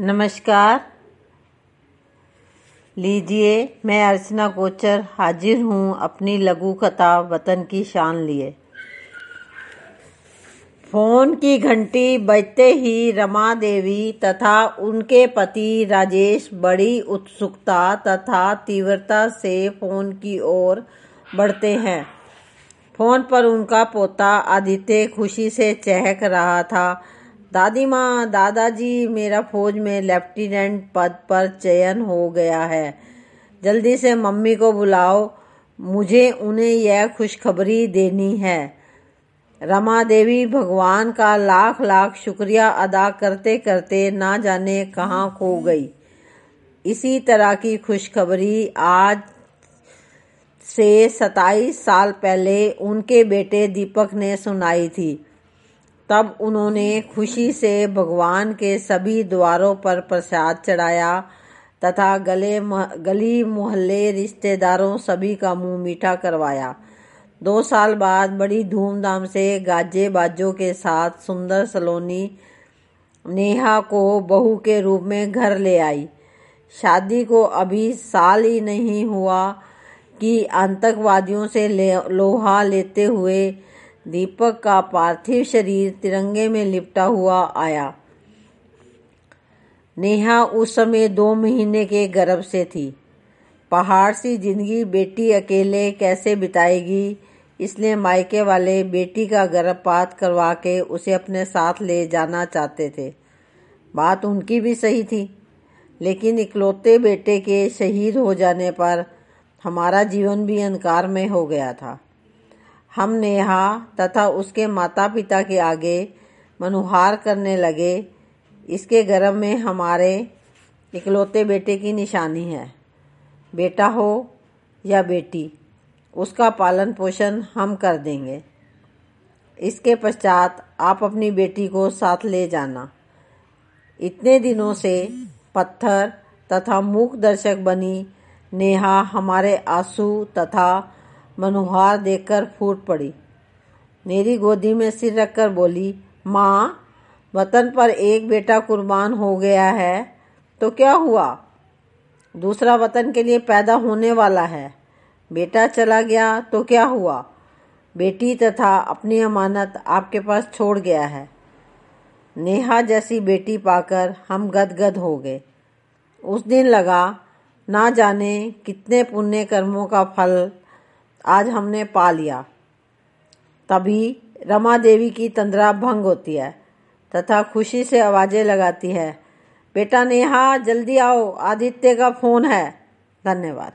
नमस्कार। लीजिए, मैं अर्चना कोचर हाजिर हूँ अपनी लघु कथा वतन की शान लिए। फ़ोन की घंटी बजते ही रमा देवी तथा उनके पति राजेश बड़ी उत्सुकता तथा तीव्रता से फ़ोन की ओर बढ़ते हैं। फ़ोन पर उनका पोता आदित्य खुशी से चहक रहा था। दादी माँ, दादाजी मेरा फौज में लेफ्टिनेंट पद पर चयन हो गया है। जल्दी से मम्मी को बुलाओ। मुझे उन्हें यह खुशखबरी देनी है। रमा देवी, भगवान का लाख लाख शुक्रिया अदा करते करते ना जाने कहाँ खो गई। इसी तरह की खुशखबरी आज से सताईस साल पहले उनके बेटे दीपक ने सुनाई थी। तब उन्होंने खुशी से भगवान के सभी द्वारों पर प्रसाद चढ़ाया तथा गले गली मोहल्ले रिश्तेदारों सभी का मुँह मीठा करवाया। दो साल बाद बड़ी धूमधाम से गाजे बाजों के साथ सुंदर सलोनी नेहा को बहू के रूप में घर ले आई। शादी को अभी साल ही नहीं हुआ कि आतंकवादियों से ले, लोहा लेते हुए दीपक का पार्थिव शरीर तिरंगे में लिपटा हुआ आया। नेहा उस समय दो महीने के गर्भ से थी। पहाड़ सी ज़िंदगी, बेटी अकेले कैसे बिताएगी? इसलिए मायके वाले बेटी का गर्भपात करवा के उसे अपने साथ ले जाना चाहते थे। बात उनकी भी सही थी, लेकिन इकलौते बेटे के शहीद हो जाने पर हमारा जीवन भी अंधकार में हो गया था। हम नेहा तथा उसके माता पिता के आगे मनुहार करने लगे। इसके गर्भ में हमारे इकलौते बेटे की निशानी है। बेटा हो या बेटी, उसका पालन पोषण हम कर देंगे। इसके पश्चात आप अपनी बेटी को साथ ले जाना। इतने दिनों से पत्थर तथा मूक दर्शक बनी नेहा हमारे आँसू तथा मनोहार देखकर फूट पड़ी। मेरी गोदी में सिर रखकर बोली, माँ, वतन पर एक बेटा कुर्बान हो गया है तो क्या हुआ? दूसरा वतन के लिए पैदा होने वाला है। बेटा चला गया तो क्या हुआ? बेटी तथा अपनी अमानत आपके पास छोड़ गया है। नेहा जैसी बेटी पाकर हम गदगद हो गए। उस दिन लगा, ना जाने कितने पुण्य कर्मों का फल आज हमने पा लिया। तभी रमा देवी की तंद्रा भंग होती है, तथा खुशी से आवाज़ें लगाती है। बेटा नेहा, जल्दी आओ, आदित्य का फ़ोन है। धन्यवाद।